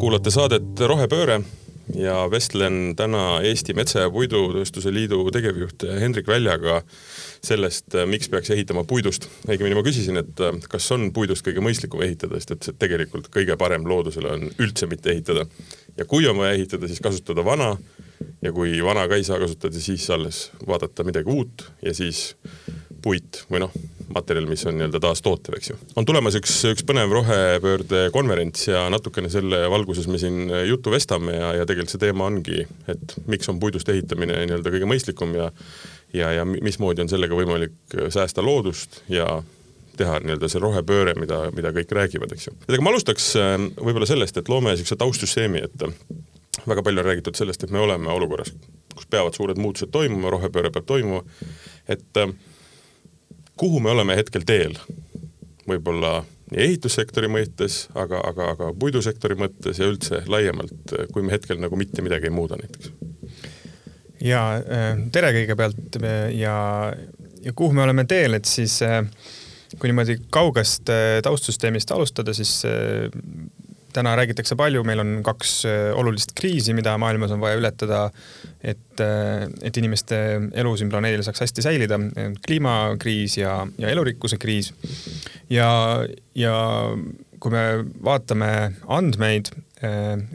kuulate saadet Rohepööre ja vestlen täna Eesti Metsa- ja Puidutööstuse Liidu tegevjuht Hendrik Väljaga sellest, miks peaks ehitama puidust. õigemini ma küsisin, et kas on puidust kõige mõistlikum ehitada, sest et tegelikult kõige parem loodusele on üldse mitte ehitada. ja kui on vaja ehitada, siis kasutada vana ja kui vana ka ei saa kasutada, siis alles vaadata midagi uut ja siis puit või noh, materjal, mis on nii-öelda taastootev, eks ju. on tulemas üks, üks põnev rohepöörde konverents ja natukene selle valguses me siin juttu vestame ja, ja tegelikult see teema ongi, et miks on puidust ehitamine nii-öelda kõige mõistlikum ja ja, ja mismoodi on sellega võimalik säästa loodust ja teha nii-öelda see rohepööre, mida, mida kõik räägivad, eks ju. aga ma alustaks äh, võib-olla sellest, et loome niisuguse taustsüsteemi, et väga palju on räägitud sellest, et me oleme olukorras, kus peavad suured muutused toimuma, rohepööre peab toimuma, et äh, kuhu me oleme hetkel teel, võib-olla nii ehitussektori mõttes, aga, aga, aga puidusektori mõttes ja üldse laiemalt, kui me hetkel nagu mitte midagi ei muuda näiteks? ja äh, tere kõigepealt ja, ja kuhu me oleme teel, et siis äh, kui niimoodi kaugest äh, taustsüsteemist alustada, siis täna räägitakse palju, meil on kaks olulist kriisi, mida maailmas on vaja ületada et, et inimeste elu siin planeedil saaks hästi säilida, kliimakriis ja, ja elurikkuse kriis. ja, ja kui me vaatame andmeid,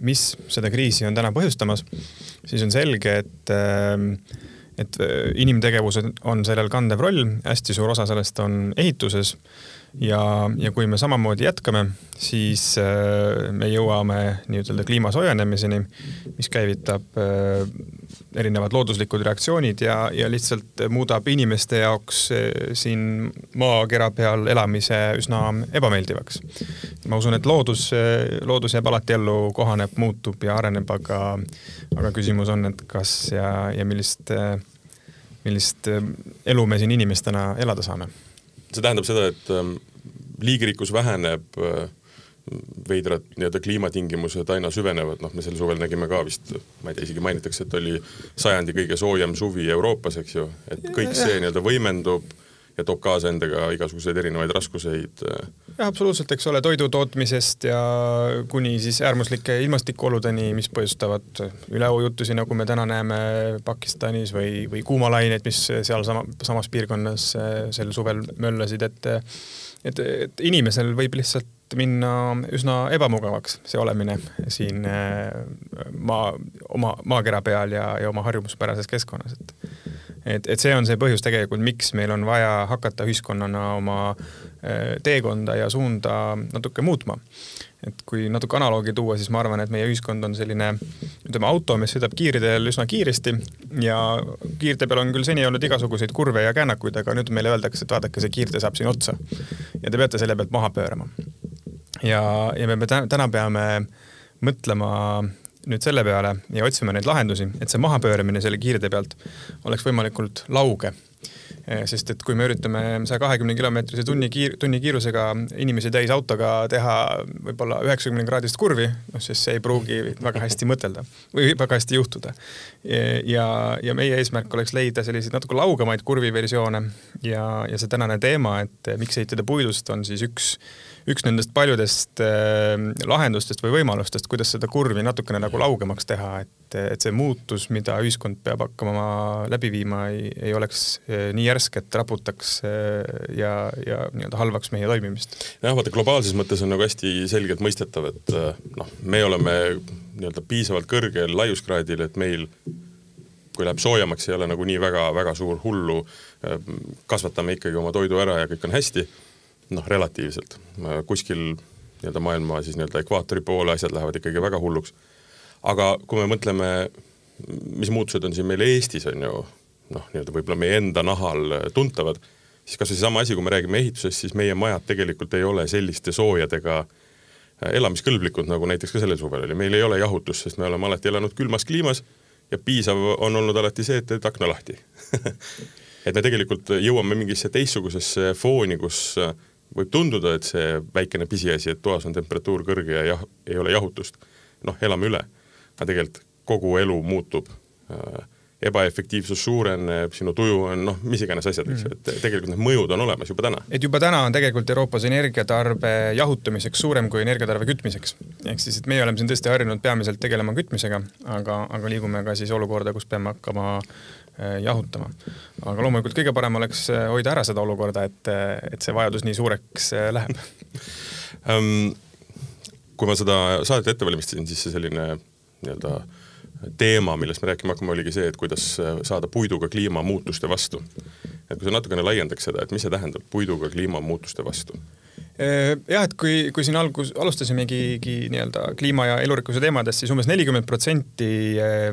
mis seda kriisi on täna põhjustamas, siis on selge, et et inimtegevus on sellel kandev roll, hästi suur osa sellest on ehituses ja, ja kui me samamoodi jätkame, siis me jõuame nii-ütelda kliima soojenemiseni, mis käivitab erinevad looduslikud reaktsioonid ja, ja lihtsalt muudab inimeste jaoks eh, siin maakera peal elamise üsna ebameeldivaks. ma usun, et loodus, loodus jääb alati ellu, kohaneb, muutub ja areneb, aga, aga küsimus on, et kas ja, ja millist, millist elu me siin inimestena elada saame. See tähendab seda, et liigirikkus väheneb veidrad nii-öelda kliimatingimused aina süvenevad, noh, me sel suvel nägime ka vist, ma ei tea, isegi mainitakse, et oli sajandi kõige soojem suvi Euroopas, eks ju, et kõik see nii-öelda võimendub ja toob kaasa endaga igasuguseid erinevaid raskuseid. Äh. jah, absoluutselt, eks ole, toidu tootmisest ja kuni siis äärmuslike ilmastikuoludeni, mis põhjustavad üleujutusi, nagu me täna näeme Pakistanis või, või kuumalaineid, mis seal sama, samas piirkonnas äh, sel suvel möllasid, et et, et inimesel võib lihtsalt minna üsna ebamugavaks, see olemine siin äh, maa, oma maakera peal ja, ja oma harjumuspärases keskkonnas, et et, et see on see põhjus tegelikult, miks meil on vaja hakata ühiskonnana oma äh, teekonda ja suunda natuke muutma et kui natuke analoogi tuua, siis ma arvan, et meie ühiskond on selline ütleme auto, mis sõidab kiirteel üsna kiiresti ja kiirtee peal on küll seni olnud igasuguseid kurve ja käänakuid, aga nüüd meile öeldakse, et vaadake, see kiirtee saab siin otsa. ja te peate selle pealt maha pöörama. ja, ja me täna peame mõtlema nüüd selle peale ja otsima neid lahendusi, et see mahapööramine selle kiirtee pealt oleks võimalikult lauge Eh, sest et kui me üritame saja kahekümne kilomeetrise tunni kiir-, tunni kiirusega inimesi täis autoga teha võib-olla üheksakümne kraadist kurvi, noh siis see ei pruugi väga hästi mõtelda või väga hästi juhtuda. ja, ja meie eesmärk oleks leida selliseid natuke laugemaid kurviversioone ja, ja see tänane teema, et miks ehitada puidust, on siis üks üks nendest paljudest äh, lahendustest või võimalustest, kuidas seda kurvi natukene nagu laugemaks teha, et, et see muutus, mida ühiskond peab hakkama läbi viima, ei, ei oleks äh, nii järsk, et raputaks äh, ja, ja nii-öelda halvaks meie toimimist. jah, vaata globaalses mõttes on nagu hästi selgelt mõistetav, et noh, me oleme nii-öelda piisavalt kõrgel laiuskraadil, et meil kui läheb soojemaks, ei ole nagu nii väga-väga suur hullu, kasvatame ikkagi oma toidu ära ja kõik on hästi noh, relatiivselt, kuskil nii-öelda maailma siis nii-öelda ekvaatori poole asjad lähevad ikkagi väga hulluks. aga kui me mõtleme, mis muutused on siin meil Eestis, on ju, noh, nii-öelda võib-olla meie enda nahal tuntavad, siis kas või seesama asi, kui me räägime ehitusest, siis meie majad tegelikult ei ole selliste soojadega elamiskõlblikud, nagu näiteks ka sellel suvel oli, meil ei ole jahutust, sest me oleme alati elanud külmas kliimas ja piisav on olnud alati see, et teed akna lahti. Et me tegelikult jõuame mingisse teistsugusesse fooni, kus võib tunduda, et see väikene pisiasi, et toas on temperatuur kõrge ja jah, ei ole jahutust, noh, elame üle. aga tegelikult kogu elu muutub äh, ebaefektiivsus suureneb, sinu tuju on noh, mis iganes asjad, eks ju, et tegelikult need mõjud on olemas juba täna. et juba täna on tegelikult Euroopas energiatarve jahutamiseks suurem kui energiatarve kütmiseks. ehk siis, et meie oleme siin tõesti harjunud peamiselt tegelema kütmisega, aga, aga liigume ka siis olukorda, kus peame hakkama jahutama. aga loomulikult kõige parem oleks äh, hoida ära seda olukorda, et, et see vajadus nii suureks äh, läheb um, kui ma seda saadet ette valmistasin, siis see selline nii-öelda teema, millest me rääkima hakkame, oligi see, et kuidas äh, saada puiduga kliimamuutuste vastu. et kui sa natukene laiendaks seda, et mis see tähendab puiduga kliimamuutuste vastu? Äh, jah, et kui, kui siin algus, alustasimegi nii-öelda kliima ja elurikkuse teemadest, siis umbes nelikümmend protsenti äh,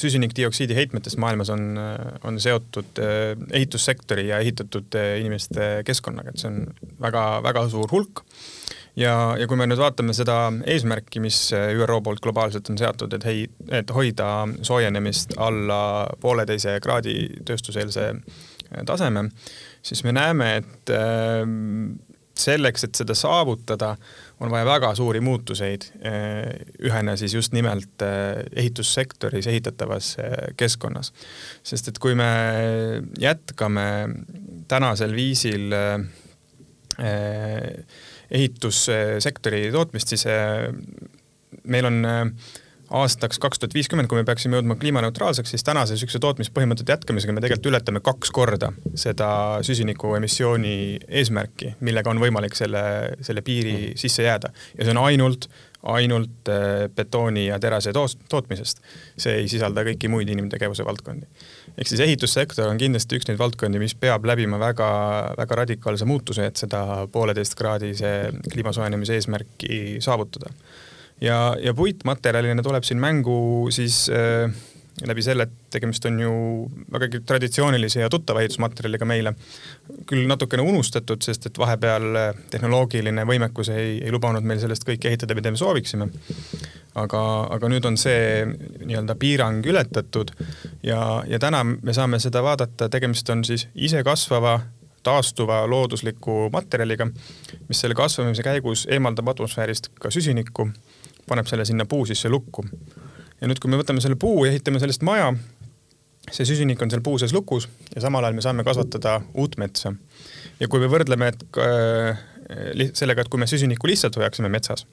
süsinikdioksiidi heitmetest maailmas on, on seotud ehitussektori ja ehitatud inimeste keskkonnaga, et see on väga-väga suur hulk. Ja, ja kui me nüüd vaatame seda eesmärki, mis ÜRO poolt globaalselt on seatud, et hei, et hoida soojenemist alla pooleteise kraadi tööstuseelse taseme, siis me näeme, et selleks, et seda saavutada, on vaja väga suuri muutuseid äh, ühena siis just nimelt äh, ehitussektoris ehitatavas keskkonnas. sest et kui me jätkame tänasel viisil ehitussektori tootmist, siis meil on äh, aastaks kaks tuhat viiskümmend, kui me peaksime jõudma kliimaneutraalseks, siis tänase niisuguse tootmispõhimõtete jätkamisega me tegelikult ületame kaks korda seda süsiniku emissiooni eesmärki, millega on võimalik selle, selle piiri mm. sisse jääda. ja see on ainult, ainult äh, betooni ja terase toos-, tootmisest. see ei sisalda kõiki muid inimtegevuse valdkondi ehk siis ehitussektor on kindlasti üks neid valdkondi, mis peab läbima väga, väga radikaalse muutuse, et seda pooleteistkraadise kliima soojenemise eesmärki saavutada. Ja, ja puitmaterjalina tuleb siin mängu siis äh, läbi selle, et tegemist on ju vägagi traditsioonilise ja tuttava ehitusmaterjaliga meile. küll natukene unustatud, sest et vahepeal tehnoloogiline võimekus ei, ei lubanud meil sellest kõike ehitada, mida me sooviksime. aga, aga nüüd on see nii-öelda piirang ületatud ja, ja täna me saame seda vaadata, tegemist on siis isekasvava taastuva loodusliku materjaliga, mis selle kasvamise käigus eemaldab atmosfäärist ka süsinikku, paneb selle sinna puu sisse lukku ja nüüd, kui me võtame selle puu ja ehitame sellest maja, see süsinik on seal puu sees lukus ja samal ajal me saame kasvatada uut metsa. ja kui me võrdleme, et äh, sellega, et kui me süsinikku lihtsalt hoiaksime metsas,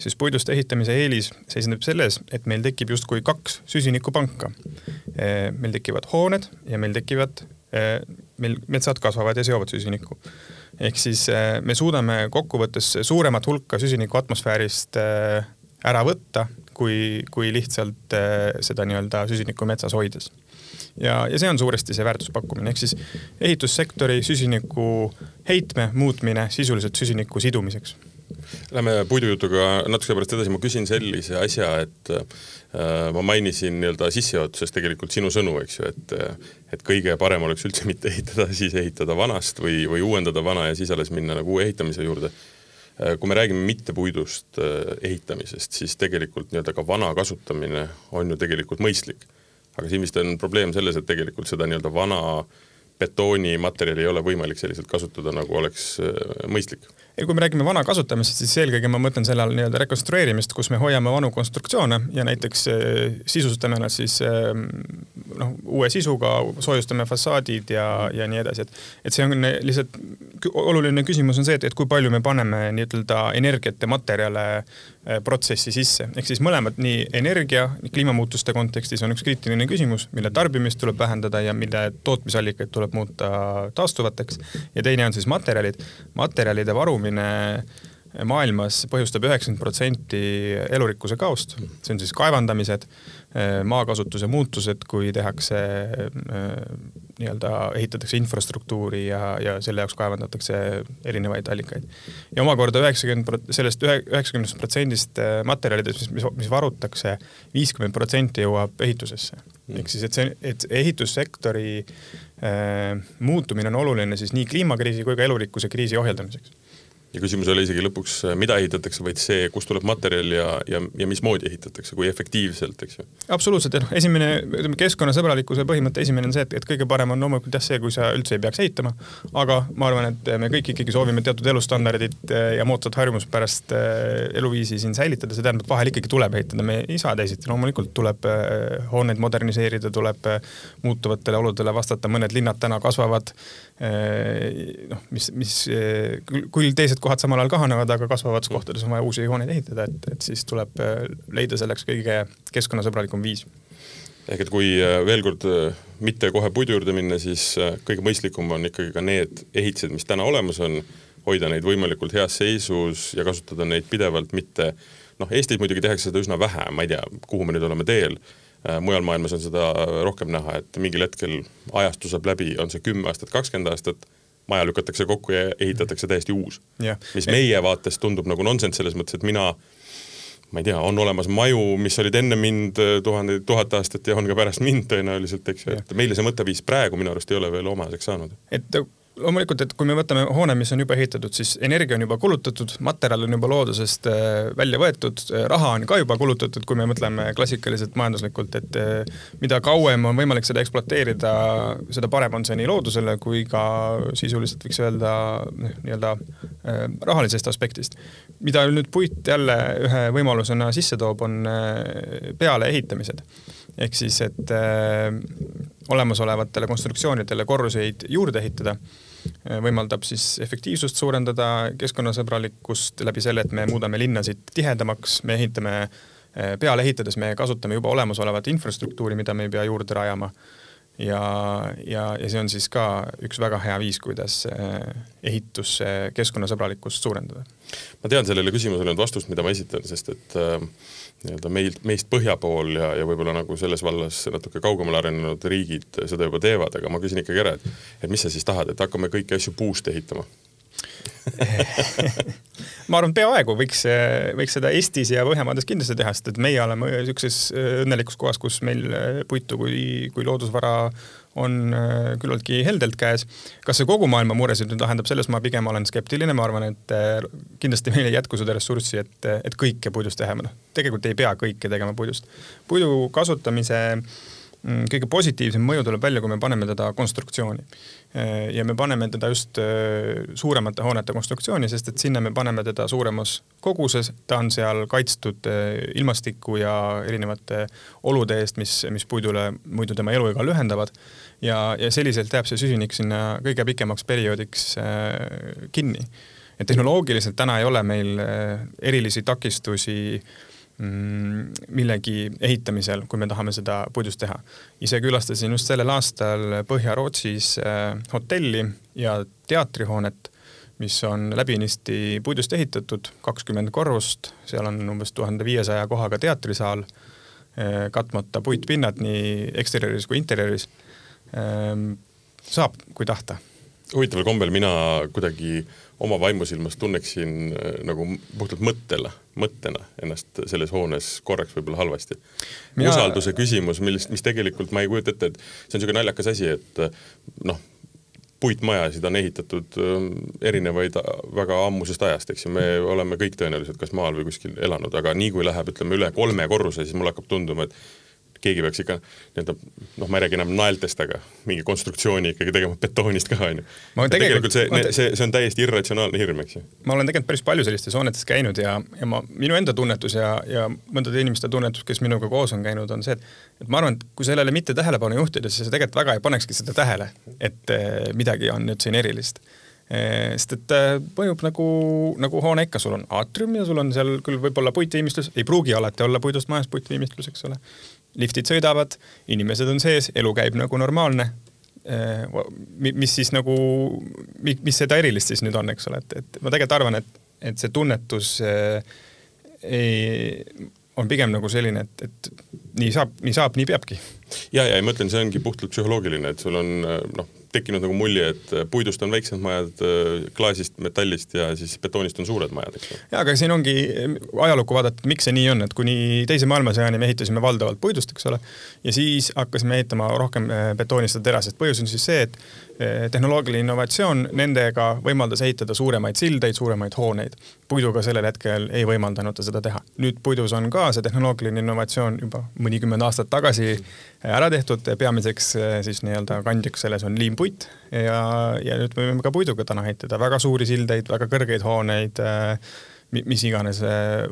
siis puidust ehitamise eelis seisneb selles, et meil tekib justkui kaks süsinikupanka. Äh, meil tekivad hooned ja meil tekivad, äh, meil metsad kasvavad ja seovad süsinikku. ehk siis me suudame kokkuvõttes suuremat hulka süsinikku atmosfäärist ära võtta kui, kui lihtsalt äh, seda nii-öelda süsinikku metsas hoides. ja, ja see on suuresti see väärtuspakkumine, ehk siis ehitussektori süsiniku heitme muutmine sisuliselt süsiniku sidumiseks. Lähme puidujutuga natuke pärast edasi, ma küsin sellise asja, et äh, ma mainisin nii-öelda sissejuhatuses tegelikult sinu sõnu, eks ju, et et kõige parem oleks üldse mitte ehitada, siis ehitada vanast või, või uuendada vana ja siis alles minna nagu uue ehitamise juurde kui me räägime mittepuidust äh, ehitamisest, siis tegelikult nii-öelda ka vana kasutamine on ju tegelikult mõistlik. aga siin vist on probleem selles, et tegelikult seda nii-öelda vana betoonimaterjali ei ole võimalik selliselt kasutada, nagu oleks äh, mõistlik ja kui me räägime vana kasutamisest, siis eelkõige ma mõtlen selle all nii-öelda rekonstrueerimist, kus me hoiame vanu konstruktsioone ja näiteks äh, sisustame nad siis äh, noh, uue sisuga, soojustame fassaadid ja, ja nii edasi, et, et see on lihtsalt oluline küsimus on see, et, et kui palju me paneme nii-ütelda energiat ja materjale protsessi sisse, ehk siis mõlemad nii energia, kliimamuutuste kontekstis on üks kriitiline küsimus, mille tarbimist tuleb vähendada ja mille tootmisallikaid tuleb muuta taastuvateks. ja teine on siis materjalid, materjalide varumine maailmas põhjustab üheksakümmend protsenti elurikkuse kaost, see on siis kaevandamised, maakasutuse muutused, kui tehakse nii-öelda, ehitatakse infrastruktuuri ja, ja selle jaoks kaevandatakse erinevaid allikaid. ja omakorda üheksakümmend, sellest ühe, üheksakümnest protsendist materjalidest, mis, mis, mis varutakse, viiskümmend protsenti jõuab ehitusesse. ehk siis, et see, et ehitussektori äh, muutumine on oluline siis nii kliimakriisi kui ka elurikkuse kriisi ohjeldamiseks ja küsimus ei ole isegi lõpuks, mida ehitatakse, vaid see, kust tuleb materjal ja, ja, ja mismoodi ehitatakse, kui efektiivselt, eks ju. absoluutselt, et noh, esimene, ütleme keskkonnasõbralikkuse põhimõte esimene on see, et, et kõige parem on loomulikult jah see, kui sa üldse ei peaks ehitama, aga ma arvan, et me kõik ikkagi soovime teatud elustandardit eh, ja moodsat harjumuspärast eh, eluviisi siin säilitada, see tähendab, vahel ikkagi tuleb ehitada, me ei saa teisiti, loomulikult tuleb hooneid moderniseerida, tuleb muutuvatele oludele vastata, mõned linnad täna kasvavad noh, mis, mis küll teised kohad samal ajal kahanevad, aga kasvavates kohtades on vaja uusi hooneid ehitada, et, et siis tuleb leida selleks kõige keskkonnasõbralikum viis. Ehk et kui veel kord mitte kohe puidu juurde minna, siis kõige mõistlikum on ikkagi ka need ehitised, mis täna olemas on, hoida neid võimalikult heas seisus ja kasutada neid pidevalt, mitte noh, Eestis muidugi tehakse seda üsna vähe, ma ei tea, kuhu me nüüd oleme teel Äh, mujal maailmas on seda rohkem näha, et mingil hetkel ajastu saab läbi, on see kümme aastat, kakskümmend aastat, maja lükatakse kokku ja ehitatakse täiesti uus. Yeah.. mis meie vaates tundub nagu nonsenss selles mõttes, et mina ma ei tea, on olemas maju, mis olid enne mind äh, tuhandeid, tuhat aastat ja on ka pärast mind tõenäoliselt, eks ju, et meile see mõtteviis praegu minu arust ei ole veel omaseks saanud. et loomulikult, et kui me võtame hoone, mis on juba ehitatud, siis energia on juba kulutatud, materjal on juba loodusest äh, välja võetud, äh, raha on ka juba kulutatud, kui me mõtleme klassikaliselt majanduslikult, et äh, mida kauem on võimalik seda ekspluateerida, seda parem on see nii loodusele kui ka sisuliselt võiks öelda noh, nii-öelda rahalisest aspektist. mida nüüd puit jälle ühe võimalusena sisse toob, on pealeehitamised ehk siis, et äh, olemasolevatele konstruktsioonidele korruseid juurde ehitada võimaldab siis efektiivsust suurendada, keskkonnasõbralikkust läbi selle, et me muudame linnasid tihedamaks, me ehitame äh, peale ehitades me kasutame juba olemasolevat infrastruktuuri, mida me ei pea juurde rajama. ja, ja, ja see on siis ka üks väga hea viis, kuidas äh, ehitusse keskkonnasõbralikkust suurendada. ma tean sellele küsimusele nüüd vastust, mida ma esitan, sest et äh nii-öelda meilt, meist põhja pool ja, ja võib-olla nagu selles vallas natuke kaugemale arenenud riigid seda juba teevad, aga ma küsin ikkagi ära, et, et mis sa siis tahad, et hakkame kõiki asju puust ehitama ma arvan, peaaegu võiks, võiks seda Eestis ja Põhjamaades kindlasti teha, sest et meie oleme niisuguses õnnelikus kohas, kus meil puitu kui, kui loodusvara on äh, küllaltki heldelt käes. kas see kogu maailma muresid nüüd lahendab, selles ma pigem olen skeptiline, ma arvan, et äh, kindlasti meil ei jätku seda ressurssi, et, et kõike puidust teha, noh, tegelikult ei pea kõike tegema puidust. puidu kasutamise mm, kõige positiivsem mõju tuleb välja, kui me paneme teda konstruktsiooni. Äh, ja me paneme teda just suuremate hoonete konstruktsiooni, sest et sinna me paneme teda suuremas koguses, ta on seal kaitstud ilmastiku ja erinevate olude eest, mis, mis puidule muidu tema eluiga lühendavad ja, ja selliselt jääb see süsinik sinna kõige pikemaks perioodiks äh, kinni. et tehnoloogiliselt täna ei ole meil äh, erilisi takistusi mm, millegi ehitamisel, kui me tahame seda puidust teha. ise külastasin just sellel aastal Põhja-Rootsis äh, hotelli ja teatrihoonet, mis on läbinisti puidust ehitatud, kakskümmend korrust, seal on umbes tuhande viiesaja kohaga teatrisaal, katmata puitpinnad nii eksterjööris kui interjööris Ehm, saab, kui tahta. huvitaval kombel mina kuidagi oma vaimusilmas tunneksin äh, nagu puhtalt mõttele, mõttena ennast selles hoones korraks võib-olla halvasti. Mina.... usalduse küsimus, millest, mis tegelikult ma ei kujuta ette, et see on niisugune naljakas asi, et äh, noh, puitmajasid on ehitatud ähm, erinevaid väga ammusest ajast, eks ju, me oleme kõik tõenäoliselt kas maal või kuskil elanud, aga nii kui läheb, ütleme üle kolme korruse, siis mulle hakkab tunduma, et keegi peaks ikka nii-öelda noh, ma ei räägi enam naeltest, aga mingi konstruktsiooni ikkagi tegema betoonist ka onju. tegelikult, tegelikult see, see, see on täiesti irratsionaalne hirm, eks ju. ma olen tegelikult päris palju sellistes hoonetes käinud ja, ja ma, minu enda tunnetus ja, ja mõndade inimeste tunnetus, kes minuga koos on käinud, on see, et et ma arvan, et kui sellele mitte tähelepanu juhtida, siis sa tegelikult väga ei panekski seda tähele, et eh, midagi on nüüd siin erilist eh, sest et mõjub nagu, nagu hoone ikka, sul on aatrium ja sul on seal küll võib-olla puitviimistlus, ei pruugi alati olla puidust majas puitviimistlus, eks ole liftid sõidavad, inimesed on sees, elu käib nagu normaalne. Äh, mis siis nagu, mis seda erilist siis nüüd on, eks ole, et, et ma tegelikult arvan, et, et see tunnetus äh, ei, on pigem nagu selline, et, et nii saab, nii saab, nii peabki. ja, ja ma ütlen, see ongi puhtalt psühholoogiline, et sul on noh tekkinud nagu mulje, et puidust on väiksed majad, klaasist, metallist ja siis betoonist on suured majad, eks ju. jaa, aga siin ongi ajalukku vaadata, miks see nii on, et kuni teise maailmasõjani me ehitasime valdavalt puidust, eks ole, ja siis hakkasime ehitama rohkem betoonist ja terasest. põhjus on siis see, et tehnoloogiline innovatsioon nendega võimaldas ehitada suuremaid sildeid, suuremaid hooneid. puiduga sellel hetkel ei võimaldanud ta seda teha. nüüd puidus on ka see tehnoloogiline innovatsioon juba mõnikümmend aastat tagasi eh, ära tehtud, peamiseks eh, siis nii-öelda kandjaks selles on liimpuit ja, ja nüüd me võime ka puiduga täna ehitada väga suuri sildeid, väga kõrgeid hooneid, mis iganes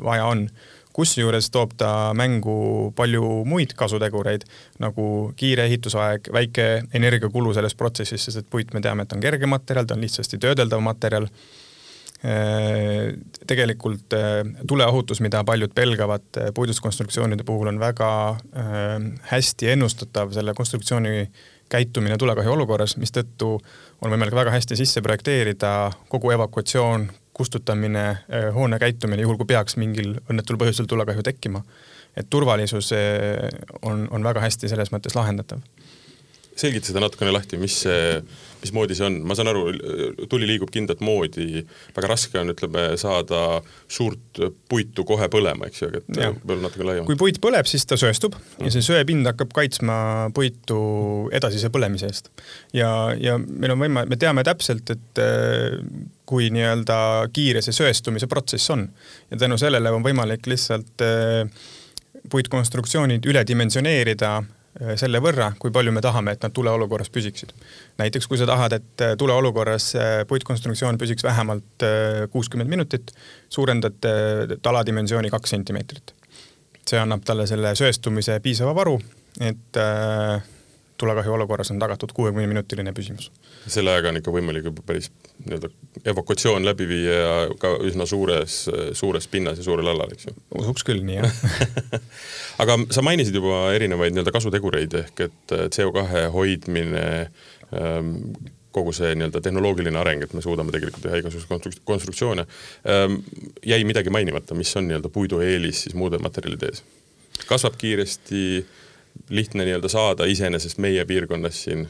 vaja on kusjuures toob ta mängu palju muid kasutegureid, nagu kiire ehitusaeg, väike energiakulu selles protsessis, sest et puit, me teame, et on kerge materjal, ta on lihtsasti töödeldav materjal. Äh, tegelikult äh, tuleohutus, mida paljud pelgavad äh, puidust konstruktsioonide puhul, on väga hästi ennustatav selle konstruktsiooni käitumine tulekahju olukorras, mistõttu on võimalik väga hästi sisse projekteerida kogu evakuatsioon, kustutamine, äh, hoone käitumine, juhul kui peaks mingil õnnetul põhjusel tulekahju tekkima. et turvalisus äh, on, on väga hästi selles mõttes lahendatav. selgita seda natukene lahti, mis see, mismoodi see on, ma saan aru, tuli liigub kindlat moodi, väga raske on, ütleme, saada suurt puitu kohe põlema, eks ju, et võib-olla natuke laiemalt. kui puit põleb, siis ta sööstub mm. ja see söepind hakkab kaitsma puitu edasise põlemise eest. ja, ja meil on võima-, me teame täpselt, et äh, kui nii-öelda kiire see söestumise protsess on. ja tänu sellele on võimalik lihtsalt äh, puitkonstruktsioonid üle dimensioneerida äh, selle võrra, kui palju me tahame, et nad tuleolukorras püsiksid. näiteks kui sa tahad, et äh, tuleolukorras puitkonstruktsioon püsiks vähemalt kuuskümmend minutit, suurendad taladimensiooni kaks sentimeetrit. see annab talle selle söestumise piisava varu, et tulekahju olukorras on tagatud kuuekümneminutiline püsimus. selle ajaga on ikka võimalik juba päris nii-öelda evakuatsioon läbi viia ja ka üsna suures, suures pinnas ja suurel alal, eks ju. usuks küll nii, jah aga sa mainisid juba erinevaid nii-öelda kasutegureid ehk et CO2 hoidmine ähm, kogu see nii-öelda tehnoloogiline areng, et me suudame tegelikult teha igasuguseid konstruktsioone ähm,. jäi midagi mainimata, mis on nii-öelda puidu eelis siis muude materjalide ees? kasvab kiiresti lihtne nii-öelda saada iseenesest meie piirkonnas siin?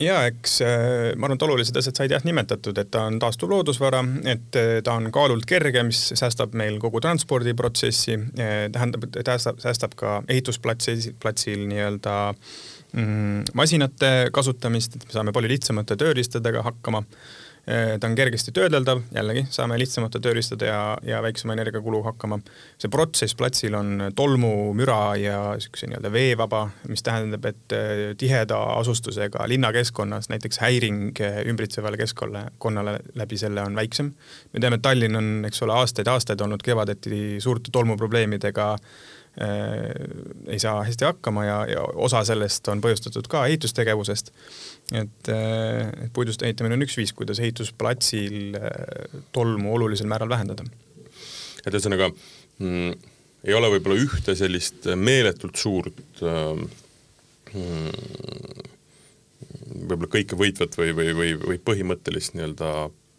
ja eks äh, ma arvan, et olulised asjad said jah nimetatud, et ta on taastuv loodusvara, et äh, ta on kaalult kerge, mis säästab meil kogu transpordiprotsessi, äh, tähendab, säästab, säästab ka ehitusplatsil, platsil nii-öelda mm, masinate kasutamist, et me saame palju lihtsamate tööriistadega hakkama ta on kergesti töödeldav, jällegi saame lihtsamate tööriistade ja, ja väiksema energiakulu hakkama. see protsess platsil on tolmu, müra ja siukse nii-öelda veevaba, mis tähendab, et äh, tiheda asustusega linnakeskkonnas näiteks häiring äh, ümbritsevale keskkonnale läbi selle on väiksem. me teame, et Tallinn on, eks ole, aastaid-aastaid olnud kevadeti suurte tolmuprobleemidega äh, ei saa hästi hakkama ja, ja osa sellest on põhjustatud ka ehitustegevusest et, äh, puidust ehitamine on üks viis, kuidas ehitusplatsil äh, tolmu olulisel määral vähendada. et ühesõnaga mm, ei ole võib-olla ühte sellist meeletult suurt ähm, mm, võib-olla kõike võitvat või, või, või, või põhimõttelist nii-öelda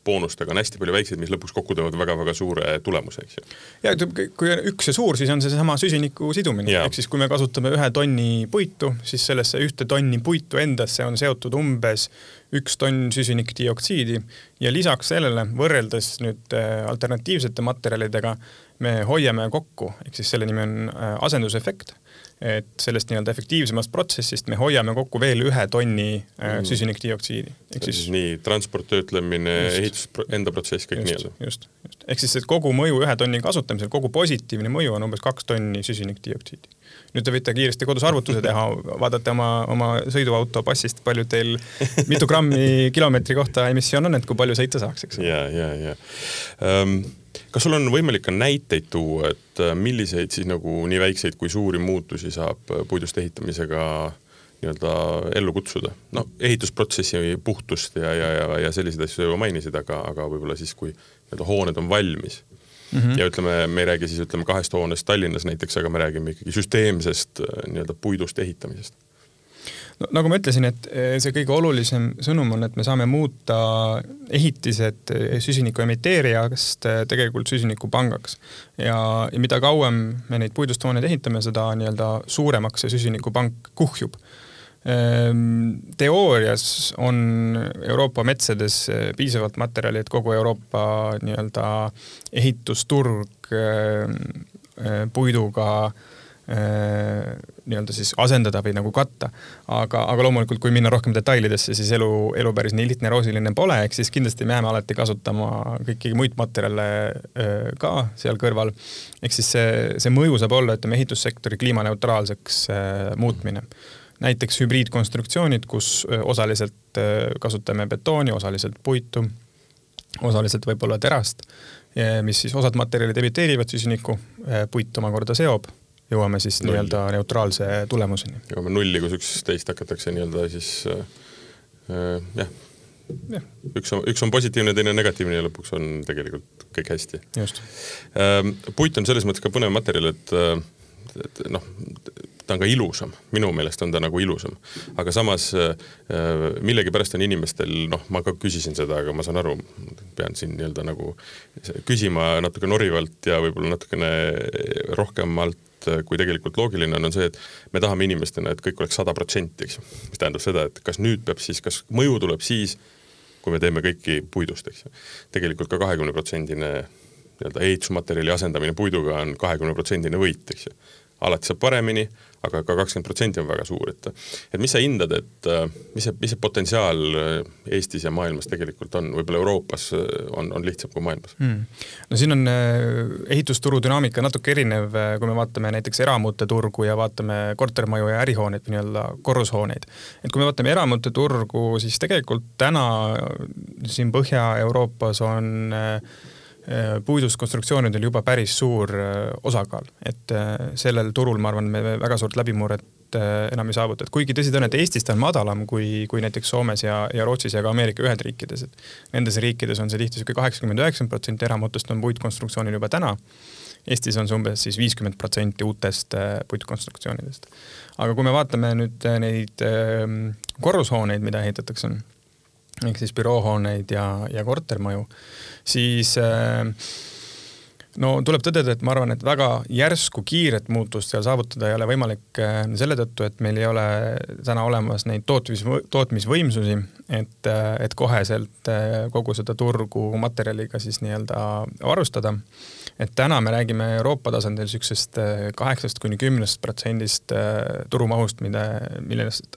boonustega on hästi palju väikseid, mis lõpuks kokku teevad väga-väga suure tulemuse, eks ju. ja kui on üks ja suur, siis on seesama süsiniku sidumine, ehk siis kui me kasutame ühe tonni puitu, siis sellesse ühte tonni puitu endasse on seotud umbes üks tonn süsinikdioksiidi. Ja lisaks sellele võrreldes nüüd äh, alternatiivsete materjalidega me hoiame kokku, ehk siis selle nimi on äh, asendusefekt et sellest nii-öelda efektiivsemast protsessist me hoiame kokku veel ühe tonni äh, mm. süsinikdioksiidi. siis nii transport, töötlemine, ehitus, enda protsess, kõik nii-öelda. just, just, ehk siis, et kogu mõju ühe tonni kasutamisel, kogu positiivne mõju on umbes kaks tonni süsinikdioksiidi. nüüd te võite kiiresti kodus arvutuse teha, vaadata oma, oma sõiduauto passist, palju teil, mitu grammi kilomeetri kohta emissioon on, et kui palju sõita saaks, eks. ja, ja, ja um, kas sul on võimalik ka näiteid tuua, et äh, milliseid siis nagu nii väikseid kui suuri muutusi saab äh, puidust ehitamisega nii-öelda ellu kutsuda? no ehitusprotsessi puhtust ja, ja, ja, ja selliseid asju juba mainisid, aga, aga võib-olla siis, kui nii-öelda hooned on valmis mm. -hmm. ja ütleme, me ei räägi siis ütleme kahest hoonest Tallinnas näiteks, aga me räägime ikkagi süsteemsest äh, nii-öelda puidust ehitamisest no nagu ma ütlesin, et eh, see kõige olulisem sõnum on, et me saame muuta ehitised eh, süsiniku emiteerijast eh, tegelikult süsinikupangaks. ja, ja mida kauem me neid puidust hooneid ehitame, seda nii-öelda suuremaks see süsinikupank kuhjub Ehm, teoorias on Euroopa metsades piisavalt materjali, et kogu Euroopa nii-öelda ehitusturg ehm, eh, puiduga eh, nii-öelda siis asendada või nagu katta. aga, aga loomulikult, kui minna rohkem detailidesse, siis elu, elu päris nii lihtne ja roosiline pole, ehk siis kindlasti me jääme alati kasutama kõiki muid materjale ka seal kõrval. ehk siis see, see mõju saab olla, ütleme, ehitussektori kliimaneutraalseks muutmine näiteks hübriidkonstruktsioonid, kus osaliselt kasutame betooni, osaliselt puitu, osaliselt võib-olla terast, mis siis osad materjalid emiteerivad süsinikku, puit omakorda seob, jõuame siis nii-öelda neutraalse tulemuseni. jõuame nulli, kus üksteist hakatakse nii-öelda siis äh, jah Ja. üks on, üks on positiivne, teine negatiivne ja lõpuks on tegelikult kõik hästi. puit on selles mõttes ka põnev materjal, et, et noh, ta on ka ilusam, minu meelest on ta nagu ilusam. aga samas äh, millegipärast on inimestel, noh, ma ka küsisin seda, aga ma saan aru, pean siin nii-öelda nagu küsima natuke norivalt ja võib-olla natukene rohkemalt kui tegelikult loogiline on, on see, et me tahame inimestena, et kõik oleks sada protsenti, eks ju. mis tähendab seda, et kas nüüd peab siis, kas mõju tuleb siis, kui me teeme kõiki puidust, eks ju. tegelikult ka kahekümne protsendine nii-öelda ehitusmaterjali asendamine puiduga on kahekümne protsendine võit, eks ju. Alati saab paremini aga ka kakskümmend protsenti on väga suur, et et mis sa hindad, et äh, mis see, mis see potentsiaal äh, Eestis ja maailmas tegelikult on, võib-olla Euroopas äh, on, on lihtsam kui maailmas hmm.? no siin on ehitusturu dünaamika natuke erinev, kui me vaatame näiteks eramute turgu ja vaatame kortermaju ja ärihooneid või nii-öelda korrushooneid. et kui me vaatame eramute turgu, siis tegelikult täna siin Põhja-Euroopas on äh, puidust konstruktsioonidel juba päris suur äh, osakaal, et äh, sellel turul, ma arvan, me väga suurt läbimurret enam ei saavuta, et kuigi tõsi ta on, et Eestis ta on madalam kui, kui näiteks Soomes ja, ja Rootsis ja ka Ameerika Ühendriikides, et nendes riikides on see tihti sihuke kaheksakümmend, üheksakümmend protsenti eramutest on puitkonstruktsioonil juba täna. Eestis on see umbes siis viiskümmend protsenti uutest puitkonstruktsioonidest. aga kui me vaatame nüüd neid korrushooneid, mida ehitatakse, ehk siis büroohooneid ja, ja kortermaju siis äh, no tuleb tõdeda, et ma arvan, et väga järsku kiiret muutust seal saavutada ei ole võimalik äh, selle tõttu, et meil ei ole täna olemas neid tootmis, tootmisvõimsusi, et, äh, et koheselt kogu seda turgu materjaliga siis nii-öelda varustada. et täna me räägime Euroopa tasandil niisugusest kaheksast kuni kümnest protsendist turumahust, mida, millest,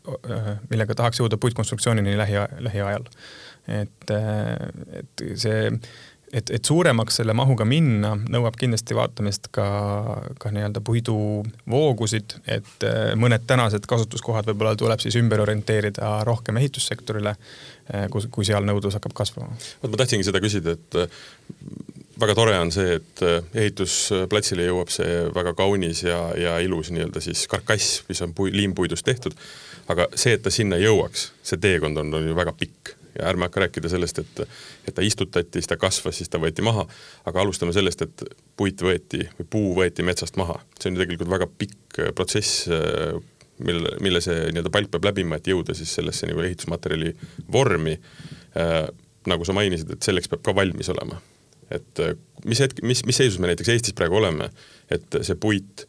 millega tahaks jõuda puitkonstruktsioonini lähi, lähiajal et, et see, et, et suuremaks selle mahuga minna, nõuab kindlasti vaatamist ka, ka nii-öelda puiduvoogusid, et eh, mõned tänased kasutuskohad võib-olla tuleb siis ümber orienteerida rohkem ehitussektorile, eh, kus, kui seal nõudlus hakkab kasvama. vot ma tahtsingi seda küsida, et eh, väga tore on see, et ehitusplatsile jõuab see väga kaunis ja, ja ilus nii-öelda siis karkass, mis on pui, liimpuidust tehtud. aga see, et ta sinna jõuaks, see teekond on, on ju väga pikk ja ärme hakka rääkida sellest, et, et ta istutati, siis ta kasvas, siis ta võeti maha. aga alustame sellest, et puit võeti või puu võeti metsast maha. see on ju tegelikult väga pikk äh, protsess, äh, mille, mille see nii-öelda palk peab läbima, et jõuda siis sellesse nagu ehitusmaterjali vormi äh,. nagu sa mainisid, et selleks peab ka valmis olema. et äh, mis hetk, mis, mis seisus me näiteks Eestis praegu oleme, et see puit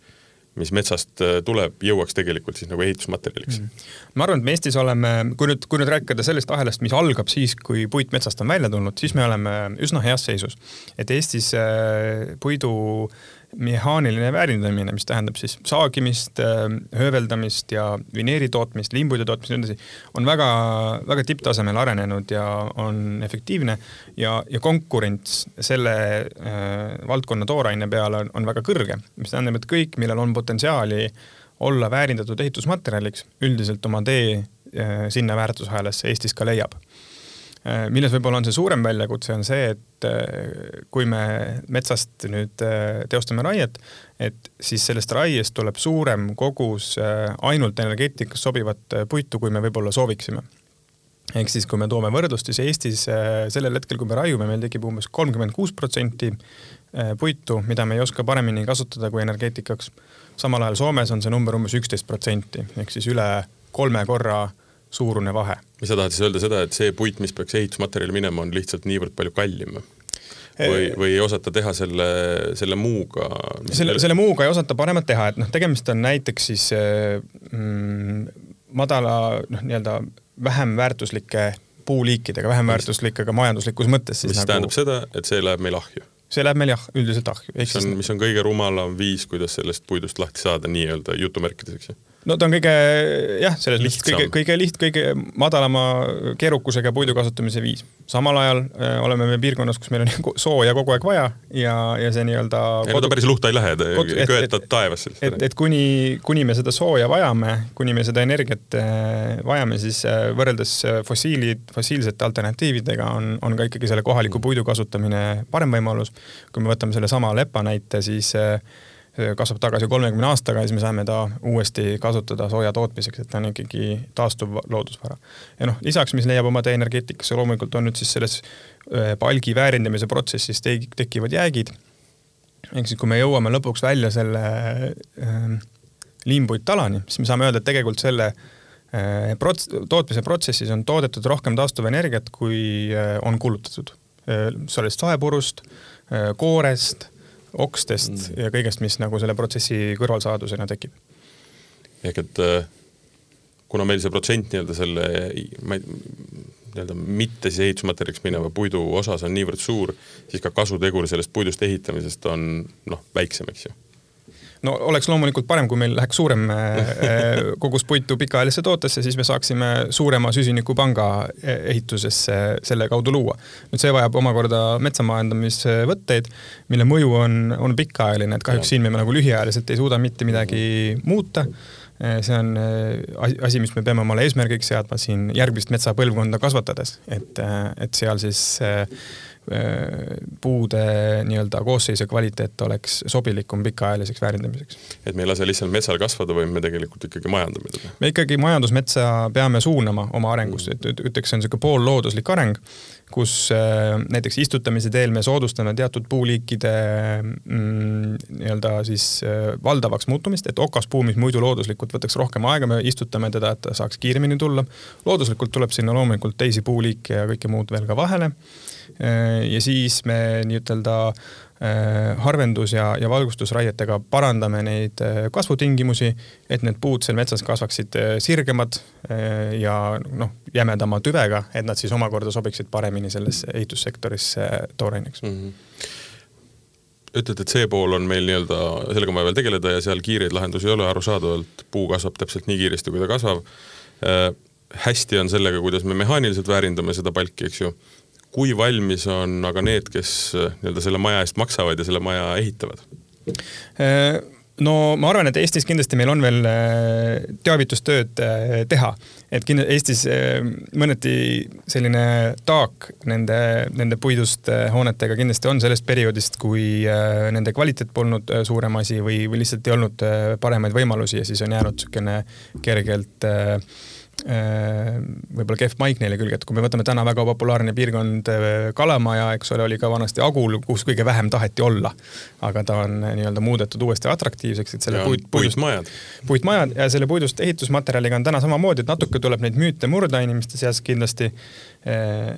mis metsast äh, tuleb, jõuaks tegelikult siis nagu ehitusmaterjaliks mm.. ma arvan, et me Eestis oleme, kui nüüd, kui nüüd rääkida sellest ahelast, mis algab siis, kui puit metsast on välja tulnud, siis me oleme üsna heas seisus. et Eestis äh, puidu mehaaniline väärindamine, mis tähendab siis saagimist, äh, hööveldamist ja vineeri tootmist, liimpuidu tootmist ja nii edasi, on väga, väga tipptasemel arenenud ja on efektiivne ja, ja konkurents selle äh, valdkonna tooraine peale on, on väga kõrge, mis tähendab, et kõik, millel on potentsiaali olla väärindatud ehitusmaterjaliks, üldiselt oma tee äh, sinna väärtusahelasse Eestis ka leiab milles võib-olla on see suurem väljakutse, on see, et äh, kui me metsast nüüd äh, teostame raiet, et siis sellest raiest tuleb suurem kogus ainult energeetikas sobivat puitu, kui me võib-olla sooviksime ehk siis, kui me toome võrdlust, siis Eestis sellel hetkel, kui me raiume, meil tekib umbes kolmkümmend kuus protsenti puitu, mida me ei oska paremini kasutada kui energeetikaks. samal ajal Soomes on see number umbes üksteist protsenti ehk siis üle kolme korra suurune vahe. mis sa tahad siis öelda seda, et see puit, mis peaks ehitusmaterjali minema, on lihtsalt niivõrd palju kallim? või, või ei osata teha selle, selle muuga? selle, selle muuga ei osata paremat teha, et noh, tegemist on näiteks siis mm, madala noh, nii-öelda vähem väärtuslike puuliikidega, vähem väärtuslike ka majanduslikus mõttes. mis nagu... tähendab seda, et see läheb meil ahju? see läheb meil jah, üldiselt ahju. mis on, mis on kõige rumalam viis, kuidas sellest puidust lahti saada nii-öelda jutumärkides, eks ju no ta on kõige jah, selles mõttes kõige, kõige liht-, kõige madalama keerukusega puidu kasutamise viis. samal ajal äh, oleme me piirkonnas, kus meil on sooja kogu aeg vaja ja, ja see nii-öelda ei no ta päris luhta ei lähe, te köetad taevasse. et, et kuni, kuni me seda sooja vajame, kuni me seda energiat äh, vajame, siis äh, võrreldes fossiilid, fossiilsete alternatiividega on, on ka ikkagi selle kohaliku puidu kasutamine parem võimalus. kui me võtame sellesama lepa näite, siis äh, kasvab tagasi kolmekümne aastaga ja siis me saame ta uuesti kasutada sooja tootmiseks, et ta on ikkagi taastuv loodusvara. ja noh, lisaks, mis leiab oma tee energeetikasse, loomulikult on nüüd siis selles palgi väärindamise protsessis te tekivad jäägid. ehk siis, kui me jõuame lõpuks välja selle äh, liimpuittalani, siis me saame öelda, et tegelikult selle äh, prots-, tootmise protsessis on toodetud rohkem taastuvenergiat, kui äh, on kulutatud äh,. sellest saepurust äh,, koorest okstest mm. ja kõigest, mis nagu selle protsessi kõrvalsaadusena tekib. ehk et äh, kuna meil see protsent nii-öelda selle, ma ei, nii-öelda mitte siis ehitusmaterjaliks mineva puidu osas on niivõrd suur, siis ka kasutegur sellest puidust ehitamisest on noh, väiksem, eks ju no oleks loomulikult parem, kui meil läheks suurem äh, äh, kogus puitu pikaajalisse tootesse, siis me saaksime suurema süsinikupanga äh, ehitusesse selle kaudu luua. nüüd see vajab omakorda metsamajandamisvõtteid, mille mõju on, on pikaajaline, et kahjuks siin me nagu lühiajaliselt ei suuda mitte midagi muuta see on asi, mis me peame omale eesmärgiks seadma siin järgmist metsapõlvkonda kasvatades, et, et seal siis Äh, puude nii-öelda koosseis ja kvaliteet oleks sobilikum pikaajaliseks väärindamiseks. et me ei lase lihtsalt metsal kasvada, vaid me tegelikult ikkagi majandame teda? me ikkagi majandusmetsa peame suunama oma arengusse, et ütleks, see on niisugune poollooduslik areng, kus äh, näiteks istutamise teel me soodustame teatud puuliikide mm, nii-öelda siis äh, valdavaks muutumist, et okaspuu, mis muidu looduslikult võtaks rohkem aega, me istutame teda, et ta saaks kiiremini tulla. looduslikult tuleb sinna loomulikult teisi puuliike ja kõike muud veel ka vahele Äh, ja siis me nii-ütelda harvendus- ja, ja valgustusraietega parandame neid äh, kasvutingimusi, et need puud seal metsas kasvaksid sirgemad ja noh, jämedama tüvega, et nad siis omakorda sobiksid paremini sellesse ehitussektorisse tooraineks mm. -hmm ütled, et see pool on meil nii-öelda, sellega on vaja veel tegeleda ja seal kiireid lahendusi ei ole, arusaadavalt puu kasvab täpselt nii kiiresti, kui ta kasvab äh,. hästi on sellega, kuidas me mehaaniliselt väärindame seda palki, eks ju kui valmis on aga need, kes äh, nii-öelda selle maja eest maksavad ja selle maja ehitavad? Äh, no ma arvan, et Eestis kindlasti meil on veel äh, teavitustööd teha, et kindlasti Eestis mõneti selline taak nende, nende puidust hoonetega kindlasti on sellest perioodist, kui nende kvaliteet polnud suurem asi või, või lihtsalt ei olnud paremaid võimalusi ja siis on jäänud niisugune kergelt äh, Äh, võib-olla kehv maik neile külge, et kui me võtame täna väga populaarne piirkond äh, Kalamaja, eks ole, oli ka vanasti Agul, kus kõige vähem taheti olla. aga ta on äh, nii-öelda muudetud uuesti atraktiivseks, et selle ja, puit, puidust. puitmajad. puitmajad ja selle puidust ehitusmaterjaliga on täna samamoodi, et natuke tuleb neid müüte murda inimeste seas kindlasti.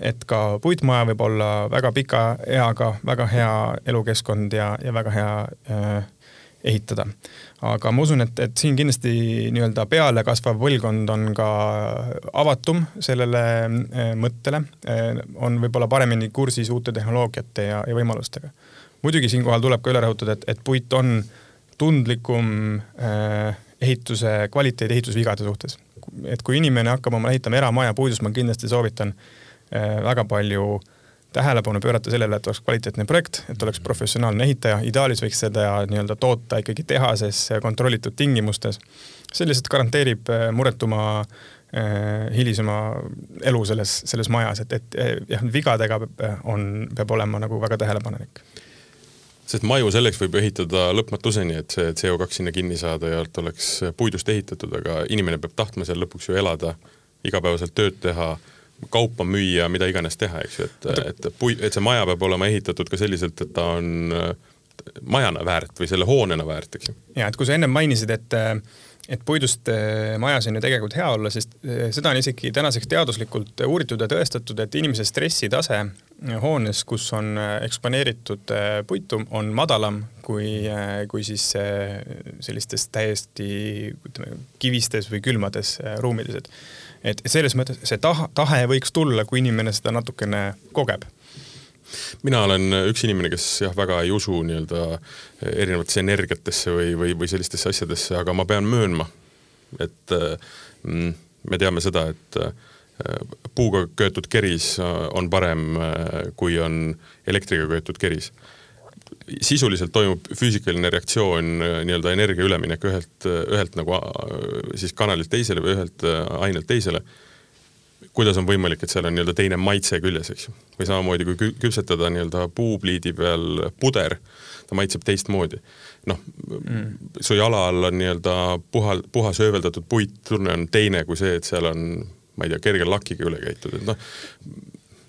et ka puitmaja võib olla väga pika eaga, väga hea elukeskkond ja, ja väga hea äh, ehitada. aga ma usun, et, et siin kindlasti nii-öelda pealekasvav põlvkond on ka avatum sellele eh, mõttele, eh, on võib-olla paremini kursis uute tehnoloogiate ja, ja võimalustega. muidugi siinkohal tuleb ka üle rõhutada, et, et puit on tundlikum eh, ehituse kvaliteedi ehitusvigade suhtes. et kui inimene hakkab omale ehitama eramaja puidust, ma kindlasti soovitan väga palju äh, tähelepanu pöörata sellele, et oleks kvaliteetne projekt, et oleks professionaalne ehitaja, ideaalis võiks seda nii-öelda toota ikkagi tehases kontrollitud tingimustes. see lihtsalt garanteerib äh, muretuma äh, hilisema elu selles, selles majas, et, et äh, jah, vigadega on, peab olema nagu väga tähelepanelik sest maju selleks võib ehitada lõpmatuseni, et see CO2 sinna kinni saada ja alt oleks puidust ehitatud, aga inimene peab tahtma seal lõpuks ju elada, igapäevaselt tööd teha kaupa müüa, mida iganes teha, eks ju, et, et pui-, et see maja peab olema ehitatud ka selliselt, et ta on majana väärt või selle hoonena väärt, eks ju. ja et kui sa ennem mainisid, et et puidust äh, majas on ju tegelikult hea olla, sest äh, seda on isegi tänaseks teaduslikult uuritud ja tõestatud, et inimese stressitase hoones, kus on eksponeeritud puitu, on madalam kui, kui siis sellistes täiesti ütleme, kivistes või külmades ruumides, et et selles mõttes see taha, tahe võiks tulla, kui inimene seda natukene kogeb. Mina olen üks inimene, kes jah, väga ei usu nii-öelda erinevatesse energiatesse või, või, või sellistesse asjadesse, aga ma pean möönma, et mm, me teame seda, et äh, puuga köetud keris on parem, äh, kui on elektriga köetud keris sisuliselt toimub füüsikaline reaktsioon, äh, nii-öelda energia üleminek ühelt, ühelt nagu siis kanalilt teisele või ühelt ainelt teisele kuidas on võimalik, et seal on nii-öelda teine maitse küljes, eks ju. või samamoodi, kui küpsetada nii-öelda puupliidi peal puder, ta maitseb teistmoodi. noh mm., su jala all on nii-öelda puha, puhas ööveldatud puit, tunne on teine kui see, et seal on ma ei tea, kerge lakiga üle käidud, et noh,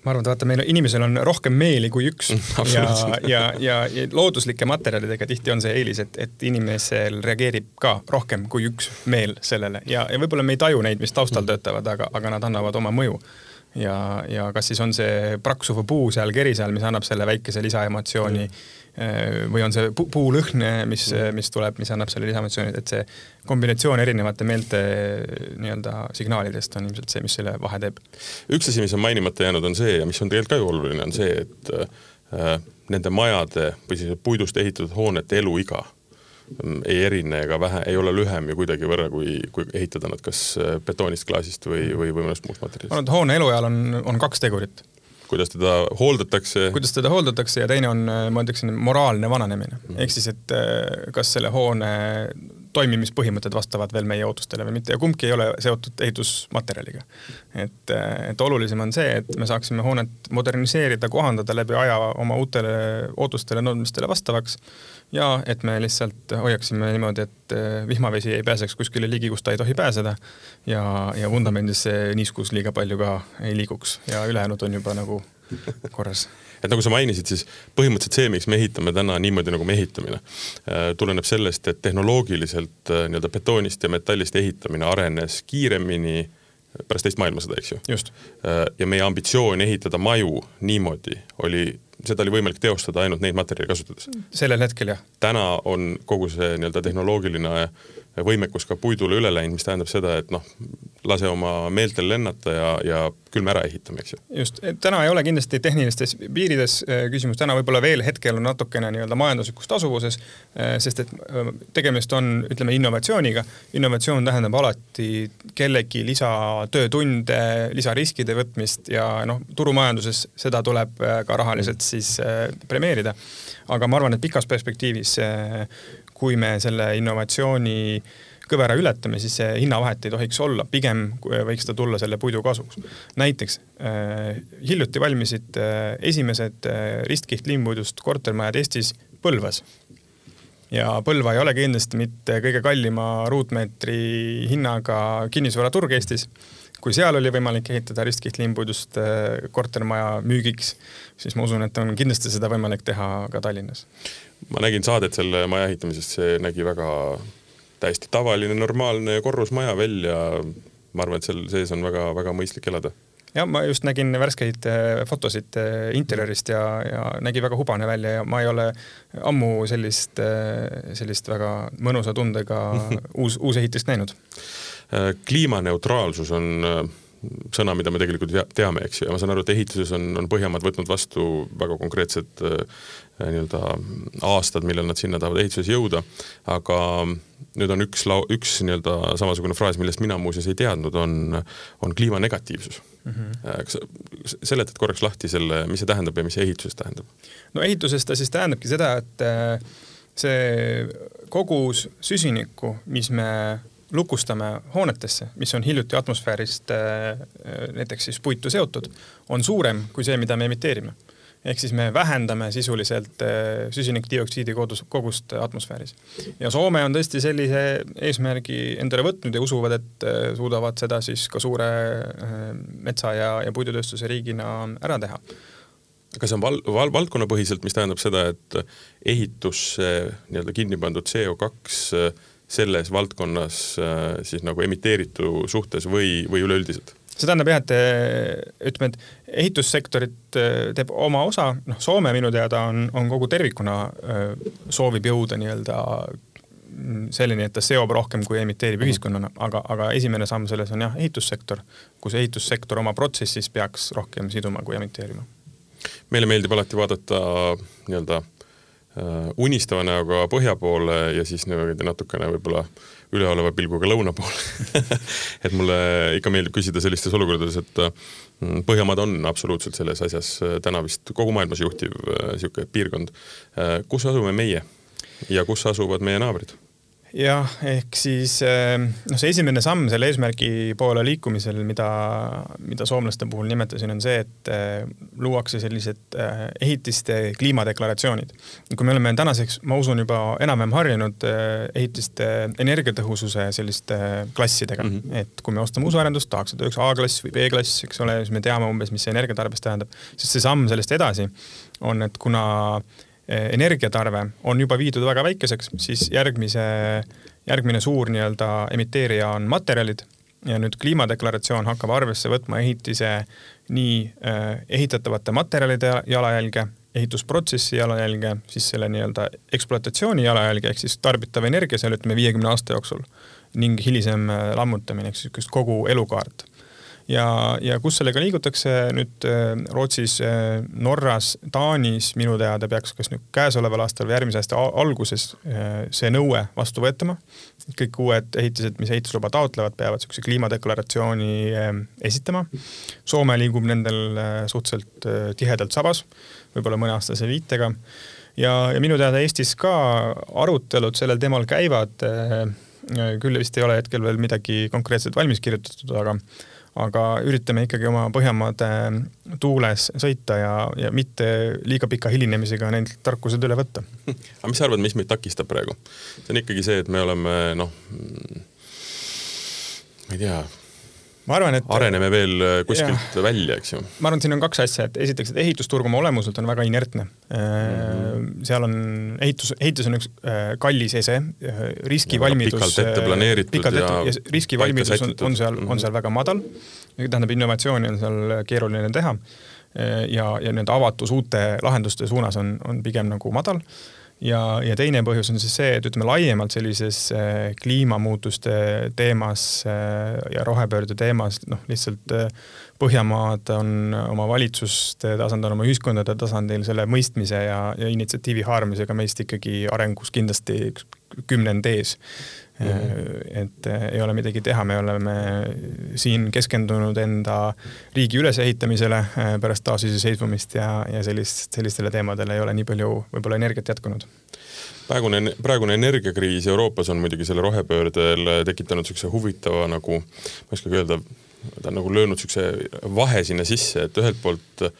ma arvan, et vaata, meil inimesel on rohkem meeli kui üks ja, ja, ja, ja looduslike materjalidega tihti on see eelis, et, et inimesel reageerib ka rohkem kui üks meel sellele ja, ja võib-olla me ei taju neid, mis taustal mm. töötavad, aga, aga nad annavad oma mõju. Ja, ja kas siis on see praksuv puu seal keri seal, mis annab selle väikese lisaemotsiooni mm Äh, või on see puulõhn, mis, mm. mis tuleb, mis annab selle lisaemotsiooni, et see kombinatsioon erinevate meelte nii-öelda signaalidest on ilmselt see, mis selle vahe teeb. üks asi, mis on mainimata jäänud, on see ja mis on tegelikult ka ju oluline, on see, et äh, nende majade või siis puidust ehitatud hoonete eluiga ei erine ega vähe, ei ole lühem ju kuidagi võrra, kui, kui ehitada nad kas äh, betoonist, klaasist või, või, või mõnest muust materjalist. ma arvan, et hoone elueal on, on kaks tegurit kuidas teda hooldatakse. kuidas teda hooldatakse ja teine on, ma ütleksin, moraalne vananemine mm. -hmm. ehk siis, et äh, kas selle hoone toimimispõhimõtted vastavad veel meie ootustele või mitte ja kumbki ei ole seotud ehitusmaterjaliga. et, äh, et olulisem on see, et me saaksime hoonet moderniseerida, kohandada läbi aja oma uutele ootustele, nõudmistele vastavaks ja et me lihtsalt hoiaksime niimoodi, et äh, vihmavesi ei pääseks kuskile ligi, kus ta ei tohi pääseda. Ja, ja vundamendis see niiskus liiga palju ka ei liiguks. Ja ülejäänud on juba nagu korras. Et nagu sa mainisid, siis põhimõtteliselt see, miks me ehitame täna niimoodi, nagu me ehitame, äh, tuleneb sellest, et tehnoloogiliselt äh, nii-öelda betoonist ja metallist ehitamine arenes kiiremini pärast teist maailmasõda, eks ju. ja meie ambitsioon ehitada maju niimoodi oli seda oli võimalik teostada ainult neid materjale kasutades. sellel hetkel jah. Täna on kogu see nii-öelda tehnoloogiline võimekus ka puidule üle läinud, mis tähendab seda, et noh, lase oma meeltel lennata ja, ja küll me ära ehitame, eks ju. just, täna ei ole kindlasti tehnilistes piirides äh, küsimus, täna võib-olla veel hetkel on natukene nii-öelda majanduslikus tasuvuses, äh, sest et äh, tegemist on, ütleme, innovatsiooniga. innovatsioon tähendab alati kellegi lisatöötunde, lisariskide võtmist ja noh, turumajanduses seda tuleb ka rahaliselt siis premeerida. Aga ma arvan, et pikas perspektiivis kui me selle innovatsiooni kõvera ületame, siis see hinnavahet ei tohiks olla, pigem võiks ta tulla selle puidu kasuks. näiteks äh, hiljuti valmisid äh, esimesed äh, ristkiht liimpuidust kortermajad Eestis Põlvas. ja Põlva ei ole kindlasti mitte kõige kallima ruutmeetri hinnaga kinnisvaraturg Eestis. Kui seal oli võimalik ehitada ristkiht liimpuidust äh, kortermaja müügiks, siis ma usun, et on kindlasti seda võimalik teha ka Tallinnas ma nägin saadet selle maja ehitamisest, see nägi väga täiesti tavaline, normaalne korrusmaja välja. ma arvan, et seal sees on väga-väga mõistlik elada jah, ma just nägin värskeid äh, fotosid äh, interjöörist ja, ja nägi väga hubane välja ja ma ei ole ammu sellist, sellist väga mõnusa tundega uus, uusehitist näinud. Kliimaneutraalsus on sõna, mida me tegelikult teame, eks ju, ja ma saan aru, et ehituses on, on Põhjamaad võtnud vastu väga konkreetsed äh, nii-öelda aastad, millal nad sinna tahavad ehituses jõuda, aga nüüd on üks lau-, üks nii-öelda samasugune fraas, millest mina muuseas ei teadnud, on, on kliimanegatiivsus mm. -hmm. kas sa seletad korraks lahti selle, mis see tähendab ja mis see ehituses tähendab? no ehituses ta siis tähendabki seda, et äh, see kogus süsinikku, mis me lukustame hoonetesse, mis on hiljuti atmosfäärist äh, näiteks siis puitu seotud, on suurem kui see, mida me emiteerime. ehk siis me vähendame sisuliselt äh, süsinikdioksiidi kogust atmosfääris. ja Soome on tõesti sellise eesmärgi endale võtnud ja usuvad, et äh, suudavad seda siis ka suure metsa ja, ja puidutööstuse riigina ära teha aga see on val-, val-, valdkonnapõhiselt, mis tähendab seda, et ehitusse nii-öelda kinni pandud CO2 selles valdkonnas äh, siis nagu emiteeritu suhtes või, või üleüldiselt? see tähendab jah, et ütleme, et ehitussektorit teeb oma osa, noh, Soome minu teada on, on kogu tervikuna soovib jõuda nii-öelda selleni, et ta seob rohkem, kui emiteerib mhm. ühiskonnana, aga, aga esimene samm selles on jah, ehitussektor, kus ehitussektor oma protsessis peaks rohkem siduma kui emiteerima. meile meeldib alati vaadata nii-öelda Äh, unistava näoga põhja poole ja siis niimoodi natukene võib-olla üleoleva pilguga lõuna poole et mulle ikka meeldib küsida sellistes olukordades, et mm, Põhjamaad on absoluutselt selles asjas äh, täna vist kogu maailmas juhtiv niisugune äh, piirkond. kus asume meie ja kus asuvad meie naabrid? Jah, ehk siis ehm, noh, see esimene samm selle eesmärgi poole liikumisel, mida, mida soomlaste puhul nimetasin, on see, et ehm, luuakse sellised ehm, ehitiste kliimadeklaratsioonid. kui me oleme tänaseks, ma usun, juba enam-vähem harjunud ehitiste energiatõhususe selliste klassidega mm, -hmm. et kui me ostame usuarendust, tahaks, et oleks A-klass või B-klass, eks ole, siis me teame umbes, mis see energiatarbes tähendab, sest see samm sellest edasi on, et kuna äh, energiatarve on juba viidud väga väikeseks, siis järgmise, järgmine suur nii-öelda emiteerija on materjalid ja nüüd kliimadeklaratsioon hakkab arvesse võtma ehitise nii eh, ehitatavate materjalide jalajälge, ehitusprotsessi jalajälge, siis selle nii-öelda ekspluatatsiooni jalajälge ehk siis tarbitav energia seal ütleme viiekümne aasta jooksul ning hilisem eh, lammutamine ehk siis kogu elukaart ja, ja kus sellega liigutakse nüüd äh, Rootsis, äh, Norras, Taanis minu teada peaks kas nüüd käesoleval aastal või järgmise aasta alguses äh, see nõue vastu võetama. kõik uued ehitised, mis ehitusluba taotlevad, peavad niisuguse kliimadeklaratsiooni esitama. Soome liigub nendel suhteliselt tihedalt sabas, võib-olla mõneaastase viitega ja, ja minu teada Eestis ka arutelud sellel teemal käivad. küll vist ei ole hetkel veel midagi konkreetset valmis kirjutatud, aga aga üritame ikkagi oma Põhjamaade tuules sõita ja, ja mitte liiga pika hilinemisega neilt tarkused üle võtta. aga mis sa arvad, mis meid takistab praegu? see on ikkagi see, et me oleme noh, ma ei tea ma arvan, et areneme veel äh, kuskilt jah. välja, eks ju. ma arvan, et siin on kaks asja, et esiteks, et ehitusturg oma olemuselt on väga inertne mm. -hmm. seal on ehitus, ehitus on üks äh, kallis ese, riskivalmidus. pikalt ette planeeritud pikalt ette, ja, ja riskivalmidus on, on seal mm, -hmm. on seal väga madal. tähendab, innovatsiooni on seal keeruline teha ja, ja nii-öelda avatus uute lahenduste suunas on, on pigem nagu madal ja, ja teine põhjus on siis see, et ütleme laiemalt sellises äh, kliimamuutuste teemas äh, ja rohepöörde teemas, noh, lihtsalt äh, Põhjamaad on oma valitsuste tasandil, oma ühiskondade tasandil selle mõistmise ja, ja initsiatiivi haaramisega meist ikkagi arengus kindlasti kümnend ees Mm -hmm. et ei ole midagi teha, me oleme siin keskendunud enda riigi ülesehitamisele äh, pärast taasiseseisvumist ja, ja sellist, sellistele teemadele ei ole nii palju võib-olla energiat jätkunud praegune, praegune energiakriis Euroopas on muidugi selle rohepöördel tekitanud niisuguse huvitava nagu, ma ei oskagi öelda, ta on nagu löönud niisuguse vahe sinna sisse, et ühelt poolt äh,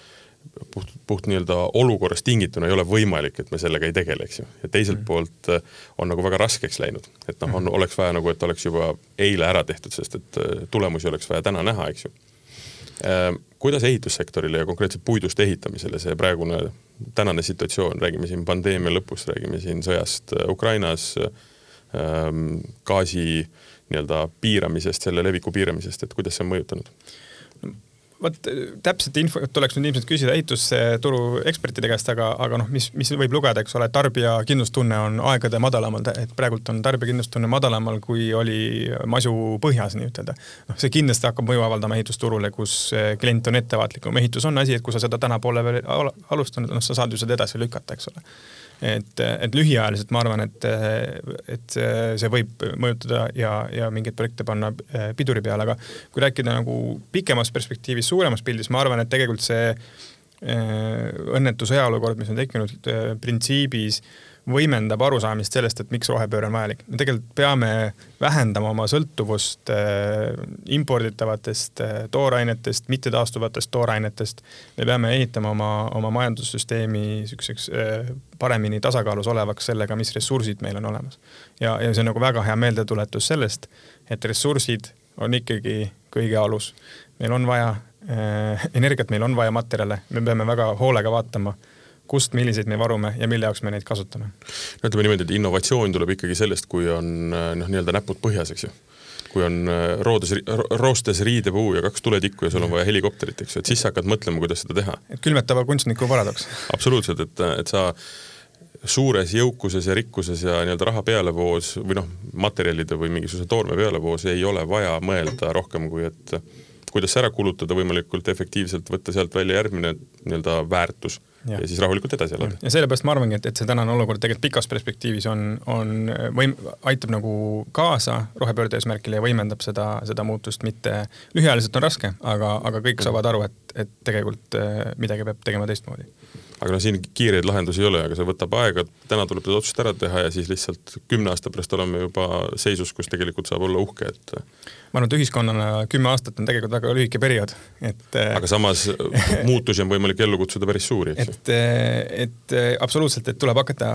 puht, puht nii-öelda olukorrast tingituna ei ole võimalik, et me sellega ei tegele, eks ju. ja teiselt mm -hmm. poolt äh, on nagu väga raskeks läinud, et noh, on, mhm. oleks vaja nagu, et oleks juba eile ära tehtud, sest et äh, tulemusi oleks vaja täna näha, eks ju. Äh, kuidas ehitussektorile ja konkreetselt puidust ehitamisele see praegune tänane situatsioon, räägime siin pandeemia lõpust, räägime siin sõjast Ukrainas, ähm, gaasi nii-öelda piiramisest, selle leviku piiramisest, et kuidas see on mõjutanud? vot täpset infot tuleks nüüd ilmselt küsida ehitusturu ekspertide käest, aga, aga noh, mis, mis võib lugeda, eks ole, tarbija kindlustunne on aegade madalamal, et praegult on tarbija kindlustunne madalamal, kui oli masu põhjas nii-ütelda. noh, see kindlasti hakkab mõju avaldama ehitusturule, kus klient on ettevaatlikum, ehitus on asi, et kui sa seda täna pole veel alustanud, noh, sa saad ju seda edasi lükata, eks ole et, et lühiajaliselt ma arvan, et, et see võib mõjutada ja, ja mingeid projekte panna eh, piduri peale, aga kui rääkida nagu pikemas perspektiivis, suuremas pildis, ma arvan, et tegelikult see eh, õnnetu sõjaolukord, mis on tekkinud eh, printsiibis võimendab arusaamist sellest, et miks rohepööre on vajalik. me tegelikult peame vähendama oma sõltuvust äh, imporditavatest äh, toorainetest, mittetaastuvatest toorainetest. me peame ehitama oma, oma majandussüsteemi niisuguseks äh, paremini tasakaalus olevaks sellega, mis ressursid meil on olemas. ja, ja see on nagu väga hea meeldetuletus sellest, et ressursid on ikkagi kõige alus. meil on vaja energiat, meil on vaja materjale, me peame väga hoolega vaatama kust, milliseid me varume ja mille jaoks me neid kasutame. no ütleme niimoodi, et innovatsioon tuleb ikkagi sellest, kui on noh, nii-öelda näpud põhjas, eks ju kui on äh, roodes, roostes riidepuu ja kaks tuletikku ja sul on vaja helikopterit, eks ju, et siis sa hakkad mõtlema, kuidas seda teha. et külmetava kunstniku paradoks. absoluutselt, et, et sa suures jõukuses ja rikkuses ja nii-öelda raha pealevoos või noh, materjalide või mingisuguse toorme pealevoos ei ole vaja mõelda rohkem kui et kuidas ära kulutada võimalikult efektiivselt, võtta sealt välja järgmine nii-öelda väärtus ja. ja siis rahulikult edasi elada. ja sellepärast ma arvangi, et, et see tänane olukord tegelikult pikas perspektiivis on, on võim-, aitab nagu kaasa rohepöörde eesmärgile ja võimendab seda, seda muutust, mitte lühiajaliselt on raske, aga, aga kõik saavad aru, et, et tegelikult eh, midagi peab tegema teistmoodi aga noh, siin kiireid lahendusi ei ole, aga see võtab aega, täna tuleb need otsused ära teha ja siis lihtsalt kümne aasta pärast oleme juba seisus, kus tegelikult saab olla uhke, et ma arvan, et ühiskonnana kümme aastat on tegelikult väga lühike periood, et aga samas muutusi on võimalik ellu kutsuda päris suuri, ju. Et, et absoluutselt, et tuleb hakata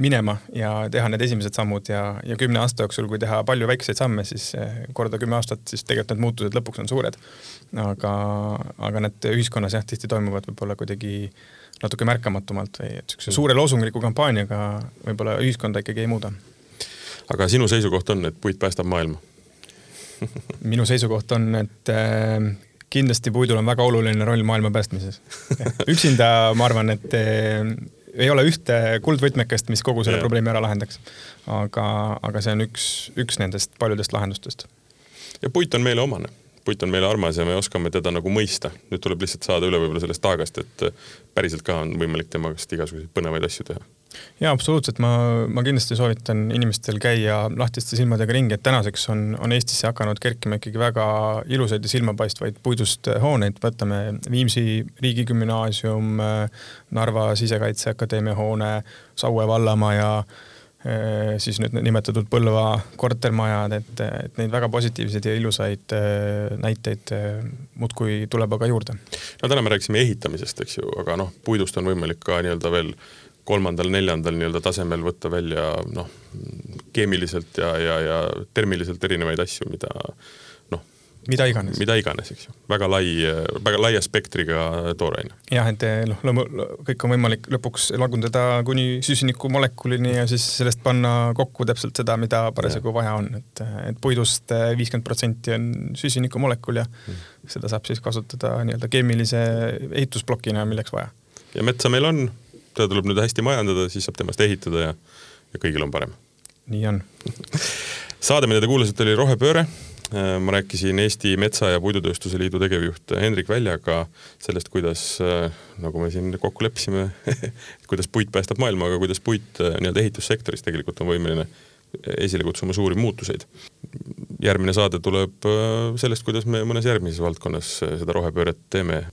minema ja teha need esimesed sammud ja, ja kümne aasta jooksul, kui teha palju väikseid samme, siis korda kümme aastat, siis tegelikult need muutused lõpuks on suured. aga, aga need ühiskonnas jah, tihti toimuvad võib-olla kuidagi natuke märkamatumalt või et niisuguse suure loosungliku kampaaniaga võib-olla ühiskonda ikkagi ei muuda. aga sinu seisukoht on, et puit päästab maailma minu seisukoht on, et äh, kindlasti puidul on väga oluline roll maailma päästmises. üksinda ma arvan, et äh, ei ole ühte kuldvõtmekest, mis kogu selle yeah. probleemi ära lahendaks. aga, aga see on üks, üks nendest paljudest lahendustest. ja puit on meile omane puit on meile armas ja me oskame teda nagu mõista. nüüd tuleb lihtsalt saada üle võib-olla sellest taagast, et päriselt ka on võimalik tema käest igasuguseid põnevaid asju teha. Ja absoluutselt, ma, ma kindlasti soovitan inimestel käia lahtiste silmadega ringi, et tänaseks on, on Eestisse hakanud kerkima ikkagi väga ilusaid ja silmapaistvaid puidust hooneid, võtame Viimsi riigigümnaasium, Narva Sisekaitseakadeemia hoone, Saue vallamaja Äh, siis nüüd nimetatud Põlva kortermajad, et, et neid väga positiivseid ja ilusaid äh, näiteid äh, muudkui tuleb aga juurde. no täna me rääkisime ehitamisest, eks ju, aga noh, puidust on võimalik ka nii-öelda veel kolmandal-neljandal nii-öelda tasemel võtta välja noh, keemiliselt ja, ja, ja termiliselt erinevaid asju, mida mida iganes. mida iganes, eks ju, väga lai, väga laia spektriga tooraine. jah, et noh, kõik on võimalik lõpuks lagundada kuni süsinikumolekulini ja siis sellest panna kokku täpselt seda, mida parasjagu vaja on, et, et puidust viiskümmend protsenti on süsinikumolekul ja mm. seda saab siis kasutada nii-öelda keemilise ehitusplokina, milleks vaja. ja metsa meil on, teda tuleb nüüd hästi majandada, siis saab temast ehitada ja, ja kõigil on parem. nii on saade, mida te kuulasite, oli Rohepööre Äh, ma rääkisin Eesti Metsa- ja Puidutööstuse Liidu tegevjuht Hendrik Väljaga sellest, kuidas, äh, nagu me siin kokku leppisime kuidas puit päästab maailma, aga kuidas puit äh, nii-öelda ehitussektoris tegelikult on võimeline esile kutsuma suuri muutuseid. järgmine saade tuleb sellest, kuidas me mõnes järgmises valdkonnas seda rohepööret teeme